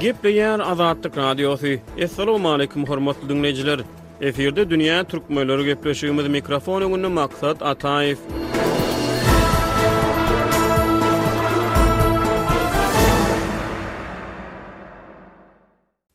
Gepleýär Azatlyk Radiosy. Assalamualaikum hormatly dinleýjiler. Efirde dünýä türkmenleri gepleşigimiz mikrofon öňünde Maksat Ataýew.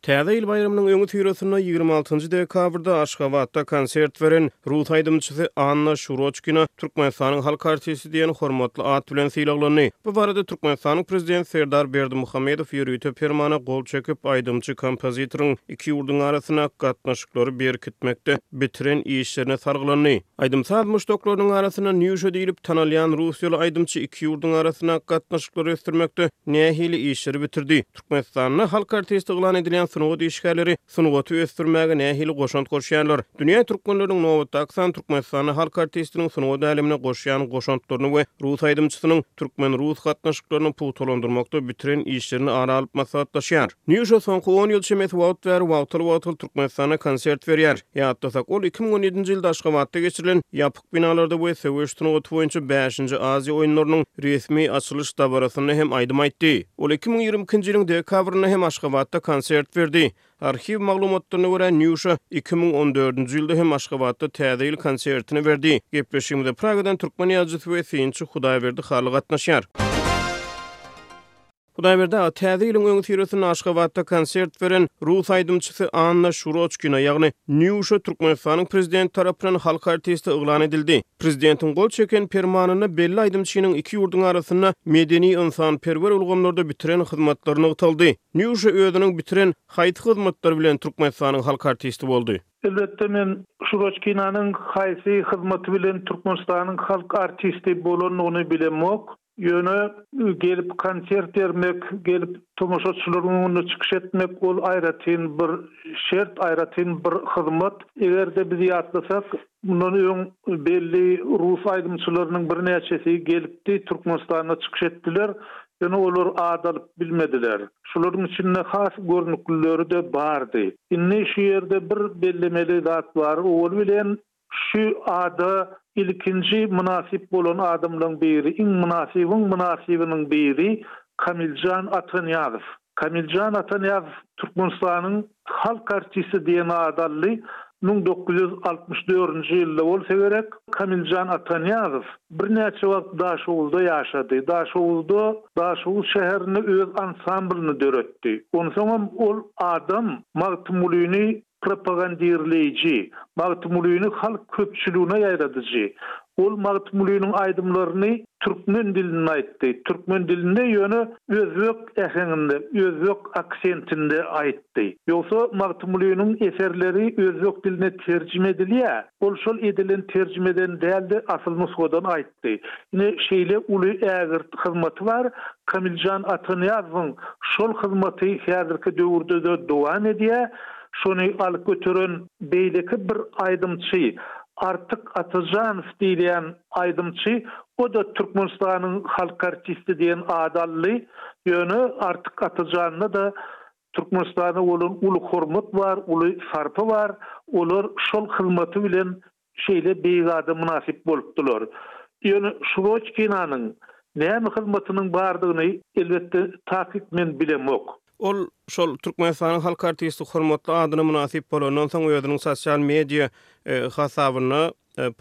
Täze ýyl baýramynyň öňüsyrasynda ýigrimi altynjy dekabrda Aşgabatda konsert beren rus aýdymçysy Anna Şuroçkina Türkmenistanyň halk artisti diýen hormatly at bilen sylaglandy. Bu barada Türkmenistanyň Prezidenti Serdar Berdimuhamedow ýörite permana gol çekip, aýdymçy kompozitoryň iki ýurduň arasyndaky gatnaşyklary berkitmekde bitiren işlerine salgylandy. Aýdym-saz muşdaklarynyň arasynda Nýuşa diýlip tanalýan russiýaly aýdymçy iki ýurduň arasyndaky gatnaşyklary ösdürmekde nähili işleri bitirdi? Türkmenistanda halk artisti yglan edilýän sungat işgärleri sungaty ösdürmäge nähili goşant goşýarlar? Dünýä türkmenleriniň nobatdaky sany Türkmenistanda halk artistiniň sungat älemine goşýan goşantlaryny we rus aýdymçysynyň türkmen-rus gatnaşyklaryny pugtalandyrmakda bitiren işlerini ara alyp maslahatlaşýar. Nýuša soňky on ýyl çemesi wagt bäri wagtal-wagtal Türkmenistanda konsert berýär. Ýatlasak, ol iki müň on ýedinji ýylda Aşgabatda geçirilen ýapyk Binalarda we söweş sungaty boýunça bäşinji Aziýa oýunlarynyň resmi açylyş dabarasynda hem aýdym aýtdy. Ol iki müň ýigrimi ikinji ýylyň dekabrynda hem Aşgabatda konsert berdi. Arhiw maglumatlaryna görä, Nýuşa iki müň on dördünji ýylda hem Aşgabatda Täze ýyl konsertini berdi. Gepleşigimize Pragadan türkmen ýazyjysy we synçy Hudaýberdi Hally gatnaşýar. Hudaýberdi aga Täze ýylyň öňüsyrasynda Aşgabatda konsert beren rus aýdymçysy Anna Şuroçkina, ýagny Nýuşa Türkmenistanyň Prezidenti tarapyndan halk artisti yglan edildi. Prezidentiň gol çeken Permanynda belli aýdymçynyň iki ýurduň arasynda medeni-ynsanperwer ulgamlarda bitiren hyzmatlary nygtaldy. Nýuşa özüniň bitiren haýsy hyzmatlary bilen Türkmenistanyň halk artisti boldy? Elbetde, men Şuroçkinanyň haýsy hyzmaty bilen Türkmenistanyň halk artisti bolandygyny bilemok. Ýöne gelip konsert bermek, gelip tomaşaçylaryň öňünde çykyş etmek ol aýratyn bir şert, aýratyn bir hyzmat. Eger-de biz ýatlasak, mundan öň belli rus aýdymçylarynyň birnäçesi gelipdi, Türkmenistanda çykyş etdiler, ýöne olar at alyp bilmediler. Şolaryň içinde has görnüklileri-de bardy. Indi şu ýerde bir bellemeli zat bar, owal bilen Şu ada ilkinji mynasyp bolan adamlaň biri, iň mynasybyň mynasybynyň biri Kamiljan Atanyýazow. Kamiljan Atanyýazow Türkmenistanyň halk artisti diýen ad aldy. Müň dokuz ýüz altmyş dördünji ýylda bolsa gerek, Kamiljan Atanyýazow birnäçe wagt Daşoguzda ýaşady. Daşoguzda, Daşoguz şäherinde öz ansamblyny döretdi. Onsoňam ol adam Magtymgulyny Propagandirleýji, Magtymgulyny halk köpçüligine ýaýradyjy. Ol Magtymgulynyň aýdymlaryny türkmen dilinde aýtdy. Türkmen dilinde, ýöne özbek äheňinde, özbek aksentinde aýtdy. Ýogsa Magtymgulynyň eserleri özbek diline terjime edilýär. Ol şol edilen terjimeden däl-de, asyl nusgadan aýtdy. çykdy. Ine, şeýle uly ägirt hyzmaty bar. Kamiljan Atanyýazowyň şol hyzmaty häzirki döwürde-de dowam edýär. Şony alyp göteren beýleki bir aýdymçy, Artyk Atajanow diýilýän aýdymçy, o-da Türkmenistanyň halk artisti diýen ady aldy. Ýöne Artyk Atajanda-da Türkmenistana bolan uly hormat bar, uly sarpa bar. Olar şol hyzmaty bilen şeýle beýik ada mynasyp bolupdylar. Ýöne Şuroçkinanyň näme hyzmatynyň bardygyny, elbetde, takyk men bilemok. Ol şol Türkmenistanyň halk artisti hormatly adyna mynasyp bolandan soň özüniň sosial media hasabynda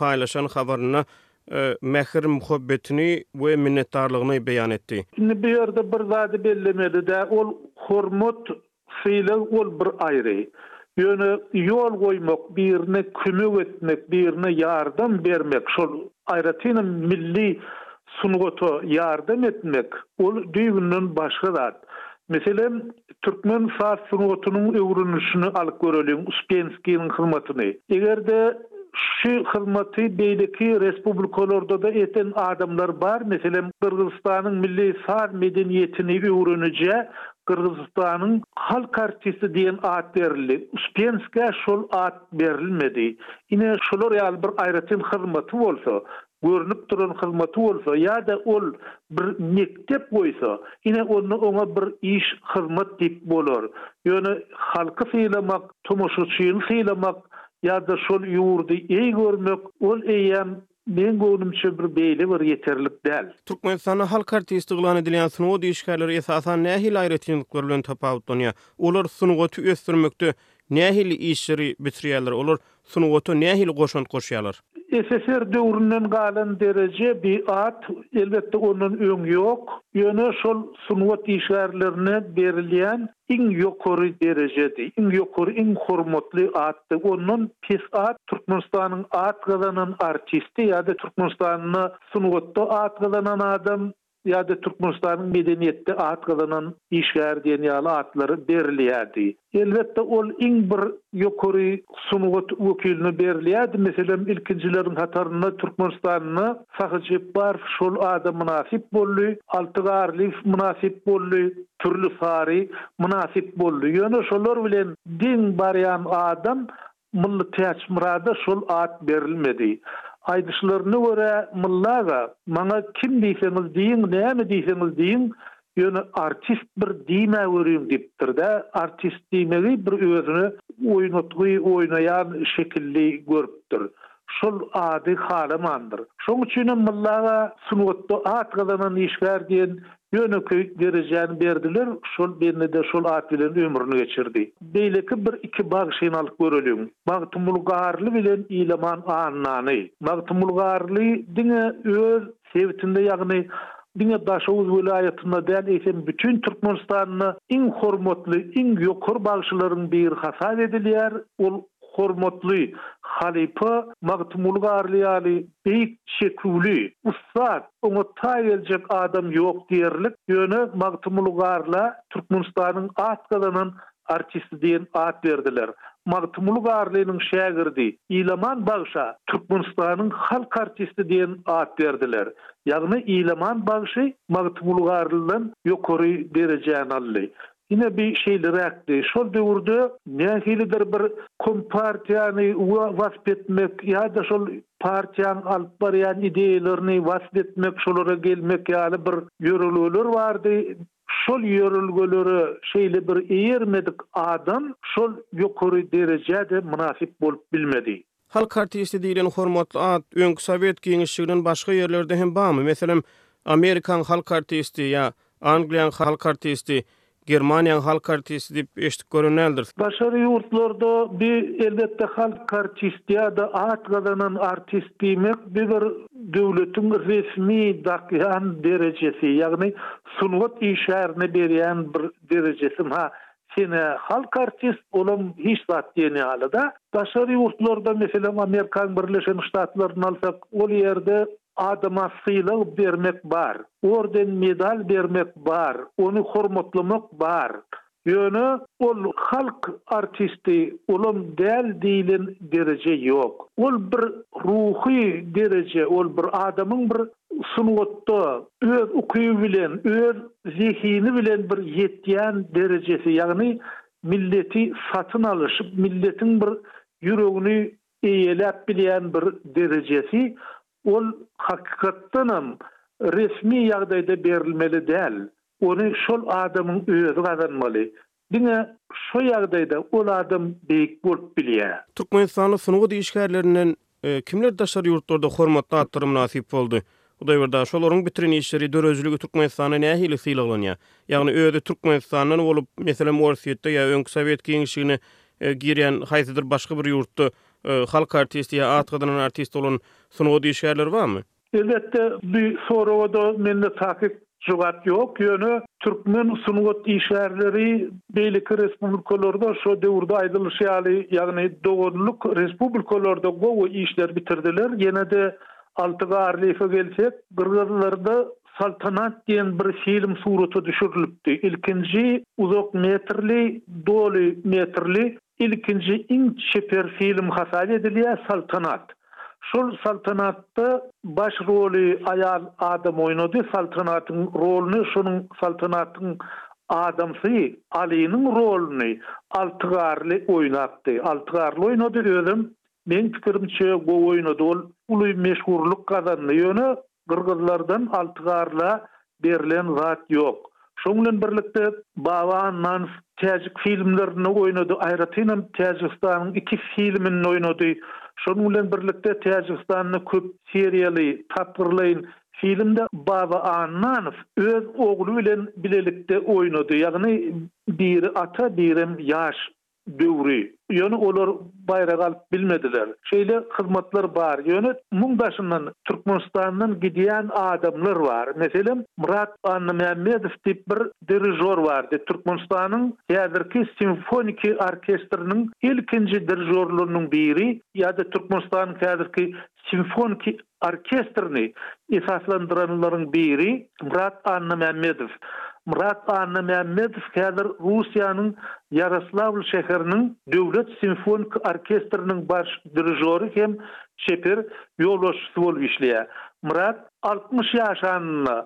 paýlaşan habarynda mähir-muhabbetini we minnetdarlygyny beýan etdi. Indi bu ýerde bir zady bellemeli-dä, ol hormat Sylag ol bir aýry. Ýöne ýol goýmak, birine kömek etmek, birine ýardam bermek, şol aýratynam milli sungata ýardam etmek, ol düýbünden başga zat. Meselem, türkmen saz sungatynyň öwrenilişini alyp göreliň, Uspenskiniň hyzmatyny. Eger-de şu hyzmaty beýleki respublikalarda-da eden adamlar bar, meselem, Gyrgyzystanyň milli saz medeniýetini öwrenijä Gyrgyzystanyň halk artisti diýen at berildi. Uspenskä şol at berilmedi. Ine, şular ýaly bir aýratyn hyzmaty bolsa, görnüp duran hyzmaty bolsa ýa-da ol bir mekdep goýsa, ine, onda oňa bir iş, hyzmat diýip bolar. Ýöne halky sylamak, tomaşaçyny sylamak ýa-da şol ýurdy eý görmek, ol eýýäm Meň göwnümçe bir beýle bir ýeterlik däl. Türkmenistanda halk artisti yglan edilýän sungat işgärleri esasan nähili aýratynlyklar bilen tapawutlanýar? Olar sungaty ösdürmekde nähili işleri bitirýärler? Olar sungata nähili goşant goşýarlar? SSR döwründen galan dereje, biat, elbetde ondan öň ýok. Ýöne şol sungat işgärlerine berilýän iň ýokary derejedi, iň ýokary, iň hormatly atdy. Ondan pes at Türkmenistanyň at gazanan artisti ýa-da Türkmenistanda sungatda at gazanan adam ýa-da Türkmenistanyň medeniýetde at gazanan işgär diýen ýaly atlar berilýärdi. Elbetde, ol iň bir ýokary sungat wekiline berilýärdi. Meselem, ilkinjileriň hatarynda Türkmenistanda Sahy Jepbarow şol adam mynasyp boldy, Alty Garlyýew mynasyp boldy, Pürli Sary mynasyp boldy. Ýöne şolar bilen deň barýan adam Mylly Täçmyrada şol at berilmedi. Aýdyşlaryna görä, Mylly aga, maňa kim diýseňiz diýiň, näme diýseňiz diýiň, Ýöne artist bir diýmäweriň diýipdir-dä. Artist diýmegi bir özüne oýnatgy oýnaýan şekilli görüpdir. Şol ady halamandyr. Şoň üçinem Mylla aga sungatda at gazanan işgär diýen ýönekeý derejäni berdiler, şol bende-de şol at bilen ömrüni geçirdi. Beýleki bir-iki bagşyny alyp göreliň. Magtymgul Garly bilen Ilaman Annany. Magtymgul Garly diňe öz Sebitinde ýagny diňe Daşoguz welaýatynda däl eýsem bütin Türkmenistanda iň hormatly, iň ýokary bagşylaryň biri hasap edilýär, ol hormatly halypa Magtymguly Garly ýaly beýik çeküwli, ussat, oňa taý geljek adam ýok diýerlik, ýöne Magtymguly Garla Türkmenistanyň at gazanan artisti diýen at berdiler. Magtymguly Garlynyň şägirdi Ilaman bagşa Türkmenistanyň halk artisti diýen at berdiler. Ýagny Ilaman bagşy Magtymguly Garlydan ýokary derejäni aldy. Ine bi şeýleräkdi. Şol döwürde nähilidir bir kompartiýany wasp etmek ýa-da şol partiýaň alyp barýan ideýalaryny wasp etmek, şolara gelmek ýaly bir ýörelgeler bardy. Şol ýörelgelere şeýle bir eýermedik adam şol ýokary derejä-de mynasyp bolup bilmedi. Halk artisti diýlen hormatly at öňki Sowet giňişliginden başga ýerlerde hem barmy? Meselem, Amerikaň halk artisti ýa Angliýaň halk artisti, Germaniýaň halk artisti diýip eşidip gören däldiris. Daşary ýurtlarda bi, elbetde, halk artisti ýa-da at gazanan artist diýmek, bi bir döwletiň resmi dakýan derejesi, ýagny Sungat işgärine berýän bir derejesim-ha senä halk artist, olam hiç zat diýen ýaly-da. Daşary ýurtlarda, meselem, Amerikanyň Birleşen Ştatlaryny alsak, ol ýerde adama sylag bermek bar, orden-medal bermek bar, ony hormatlamak bar. Ýöne ol halk artisti ulam däl diýilen dereje ýok. Ol bir ruhy dereje, ol bir adamyň bir sungatda öz ukyby bilen, öz zehini bilen bir ýetýän derejesi, ýagny milleti satyn alyşyp, milletiň bir ýüregini eýeläp bilýän bir derejesi Ol hakykatdan hem resmi ýagdaýda berilmeli däl. Ony şol adamyň özi gazanmaly. Diňe şo ýagdaýda ol adam beýik bolup bilýär. Türkmenistanly sungat işgärlerinden kimler daşary ýurtlarda hormatly atlara mynasyp boldy? Hudaýberdi aga, şolaryň bitiren işleri, döredijiligi Türkmenistanda nähili sylaglanýar? Ýagny özi Türkmenistandan bolup, meselem, Orsýetde ýa öňki Sowet giňişligine girýän haýsydyr başga bir ýurtda Halk artisti ýa at gazanan artist bolan sungat işgärleri barmy? Elbetde, bu soraga-da mende takyk jogap ýok. Ýöne türkmen sungat işgärleri beýleki respublikalarda şo döwürde aýdylyşy ýaly, ýagny doganlyk respublikalarda gowy işler bitirdiler. Ýene-de Alty Garlyýewe gelsek, Gyrgyzlarda Saltanat diýen bir film surata düşürilipdi. Ilkinji uzak metrli, doly metrli Ilkinji iň çeper film hasap edilýär Saltanat. Şol Saltanatda baş roly aýal adam oýnady. Saltanatyň rolyny şonuň Saltanatyň adamsy Alynyň rolyny Alty Garly oýnapdy. Alty Garly oýnady özem Meň pikirimçe gowy oýnady ol uly meşhurlyk gazandy ýöne gyrgyzlardan Altygarla berlen zat ýok. Şoň bilen birlikde Baba Annans täjik filmlerinde oýnady aýratynam Täjigistanyň iki filiminde oýnady. Şonuň bilen birlikde Täjigistanda köp seriýaly, tapgyrlaýyn, filimde Baba Annans öz ogly bilen bilelikde oýnady ýagny biri ata birem ýaş döwri, ýöne olar baýrak alyp bilmediler. Şeýle hyzmatlar bar, ýöne muň daşyndan Türkmenistandan gidýän adamlar bar. Meselem, Myrat Annamämmedow diýip bir dirižor bardy, Türkmenistanyň häzirki simfoniki orkestriniň ilkinji dirižorlarynyň biri ýa-da Türkmenistanyň häzirki simfoniki orkestrini esaslandyranlaryň biri Myrat Annamämmedow. Myrat Annamämmedow häzir Russiýanyň Ýaroslawl şäheriniň Döwlet simfonik orkestriniň baş dirižory hem çeper ýolbaşçysy bolup işleýär. Myrat altmyş ýaşanynda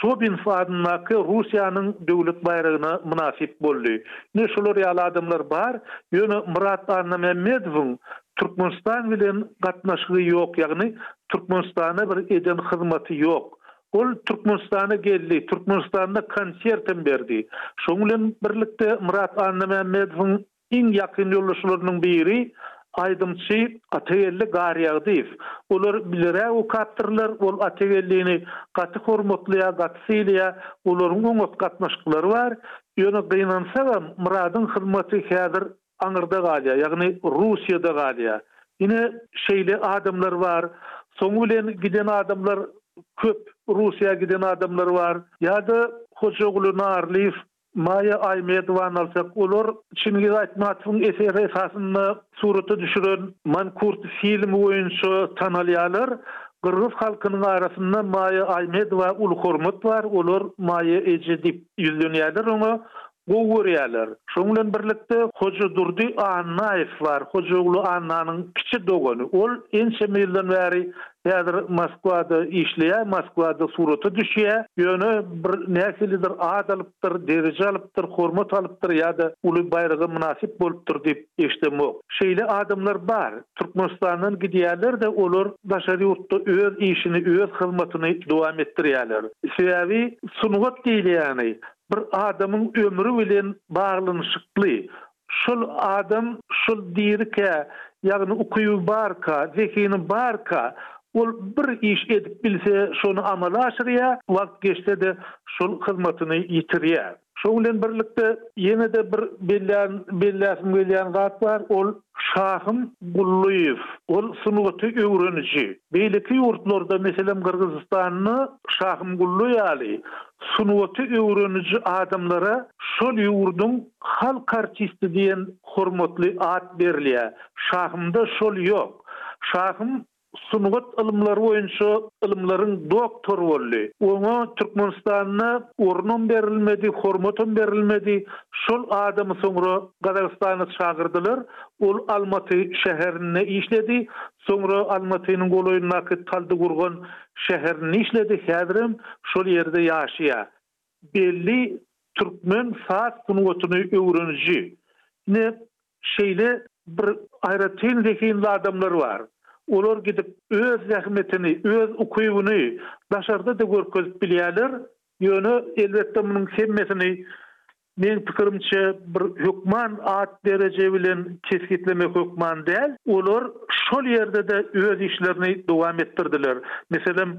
Sobinow adyndaky Russiýanyň Döwlet baýragyna mynasyp boldy. Ine, şular ýaly adamlar bar, ýöne Myrat Annamämmedowyň Türkmenistan bilen gatnaşygy ýok ýagny Türkmenistana bir eden hyzmaty ýok. Ol Türkmenistana geldi, Türkmenistanda konsert hem berdi. Şoň bilen birlikde Myrat Annamämmedowyň iň ýakyn ýoldaşlarynyň biri aýdymçy Atageldi Garýagdyýew. Olar bileräk okapdyrlar, ol Atageldini gaty hormatlaýar, gaty sylaýar, olaryň oňat gatnaşyklary bar. Ýöne gynansagam Myradyň hyzmaty häzir aňyrda galýar, ýagny Russiýada galýar. Ine, şeýle adamlar bar. Soňy bilen giden adamlar köp, Russiýa giden adamlar bar. Ýa-da Hojaguly Narlyýew, Maýa Aýmedowany alsak, olar Çingiz Aýtmatowyň eseri esasynda surata düşüren Mankurt filmi boýunça tanalýarlar. Gyrgyz halkynyň arasynda Maýa Aýmedowa uly hormat bar, olar Maýa eje diýip ýüzlenýärler oňa. gowy görýärler. Şonuň bilen birlikde, Hojadurdy Annaýew bar, Hojaguly Annanyň kiçi dogany. Ol ençeme ýyldan bäri häzir Moskwada işleýär, Moskwada surata düşýär. Ýöne bir nähilidir at alypdyr, dereje alypdyr, hormat alypdyr ýa-da uly baýraga mynasyp bolupdyr diýip eşidemok. Şeýle adamlar bar. Türkmenistandan gidýärler-de, olar daşary ýurtda öz işini, öz hyzmatyny dowam etdirýärler. Sebäbi sungat diýilýäni, Bir adamyň ömri bilen baglanyşykly. Şol adam şol dirikä, ýagny ukyby barka, zehini barka, ol bir iş edip bilse, şony amala aşyrýar, wagt geçse-de, şol hyzmatyny ýitirýär. Şoň bilen birlikde, ýene-de bir bellän, belläsim gelýän zat bar, ol Şahym Gullyýew, ol sungaty öwreniji. Beýleki ýurtlarda, meselem Gyrgyzystanda Şahym Gully ýaly sungaty öwreniji adamlara şol ýurduň halk artisti diýen hormatly at berilýär. Şahymda şol ýok. Şahym sungat ylymlary boýunça ylymlaryň doktory boldy. Oňa Türkmenistanda orunam berilmedi, hormatam berilmedi. Şol adamy soňra Gazagystana çagyrdylar. Ol Almaty şäherinde işledi. Soňra Almatynyň golaýyndaky Taldykurgan şäherinde işledi. Häzirem şol ýerde ýaşaýar. Belli türkmen saz sungatyny öwreniji. Ine, Şeýle bir aýratyn zehinli adamlar bar. Olar gidip öz zähmetini, öz ukybyny daşarda-da görkezip bilýärler. Ýöne, elbetde, munuň hemmesini, meň pikirimçe, bir hökman at-dereje bilen kesgitlemek hökman däl. Olar şol ýerde-de öz işlerini dowam etdirdiler. Meselem,